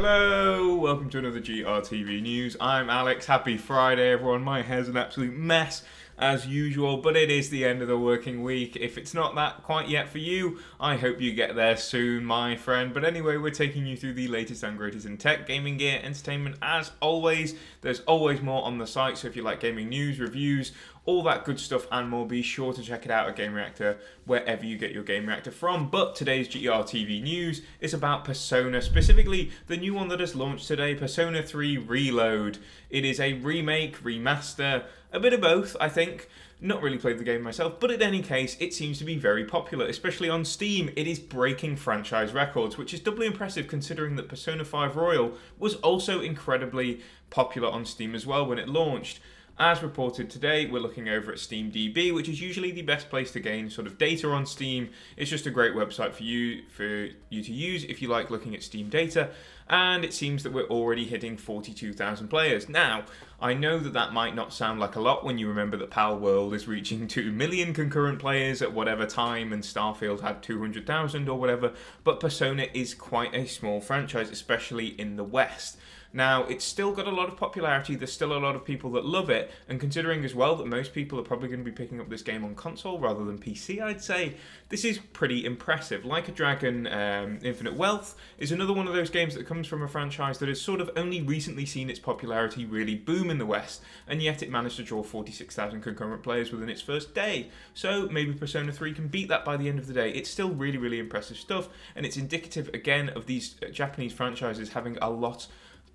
Hello, welcome to another GRTV News. I'm Alex. Happy Friday, everyone. My hair's an absolute mess as usual, but it is the end of the working week. If it's not that quite yet for you, I hope you get there soon, my friend. But anyway, we're taking you through the latest and greatest in tech, gaming gear, entertainment. As always, there's always more on the site, so if you like gaming news, reviews, all that good stuff and more, be sure to check it out at Gamereactor wherever you get your Gamereactor from. But today's GRTV news is about Persona, specifically the new one that has launched today, Persona 3 Reload. It is a remake, remaster, a bit of both, I think. Not really played the game myself, but in any case, it seems to be very popular, especially on Steam. It is breaking franchise records, which is doubly impressive considering that Persona 5 Royal was also incredibly popular on Steam as well when it launched. As reported today, we're looking over at SteamDB, which is usually the best place to gain sort of data on Steam. It's just a great website for you for you to use if you like looking at Steam data. And it seems that we're already hitting 42,000 players. Now, I know that that might not sound like a lot when you remember that Palworld is reaching 2 million concurrent players at whatever time and Starfield had 200,000 or whatever, but Persona is quite a small franchise, especially in the West. Now, it's still got a lot of popularity, there's still a lot of people that love it, and considering as well that most people are probably going to be picking up this game on console rather than PC, I'd say this is pretty impressive. Like a Dragon um, Infinite Wealth is another one of those games that comes from a franchise that has sort of only recently seen its popularity really boom in the West, and yet it managed to draw 46,000 concurrent players within its first day. So maybe Persona 3 can beat that by the end of the day. It's still really, really impressive stuff, and it's indicative again of these Japanese franchises having a lot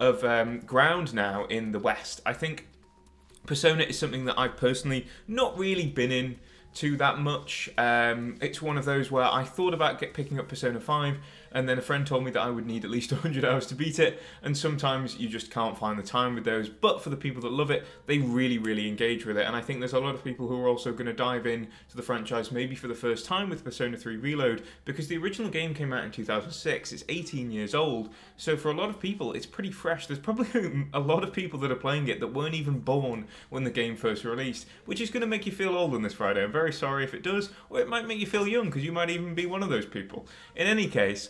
of um, ground now in the West. I think Persona is something that I've personally not really been in to that much. Um, it's one of those where I thought about get, picking up Persona 5 and then a friend told me that I would need at least 100 hours to beat it, and sometimes you just can't find the time with those. But for the people that love it, they really, really engage with it, and I think there's a lot of people who are also going to dive in to the franchise maybe for the first time with Persona 3 Reload, because the original game came out in 2006, it's 18 years old, so for a lot of people, it's pretty fresh. There's probably a lot of people that are playing it that weren't even born when the game first released, which is going to make you feel old on this Friday. I'm very sorry if it does, or it might make you feel young, because you might even be one of those people. In any case,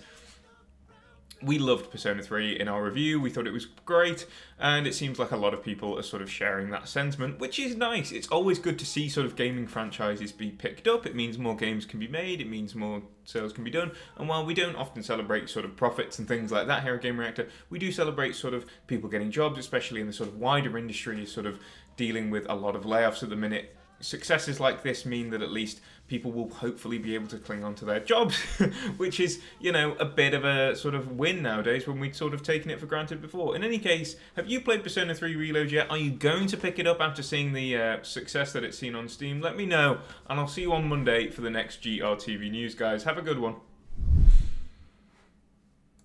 we loved Persona 3 in our review. We thought it was great, and it seems like a lot of people are sort of sharing that sentiment, which is nice. It's always good to see sort of gaming franchises be picked up. It means more games can be made, it means more sales can be done. And while we don't often celebrate sort of profits and things like that here at Gamereactor, we do celebrate sort of people getting jobs, especially in the sort of wider industry, sort of dealing with a lot of layoffs at the minute successes like this mean that at least people will hopefully be able to cling on to their jobs, which is, you know, a bit of a sort of win nowadays when we'd sort of taken it for granted before. In any case, have you played Persona 3 Reload yet? Are you going to pick it up after seeing the uh, success that it's seen on Steam? Let me know, and I'll see you on Monday for the next GRTV news, guys. Have a good one.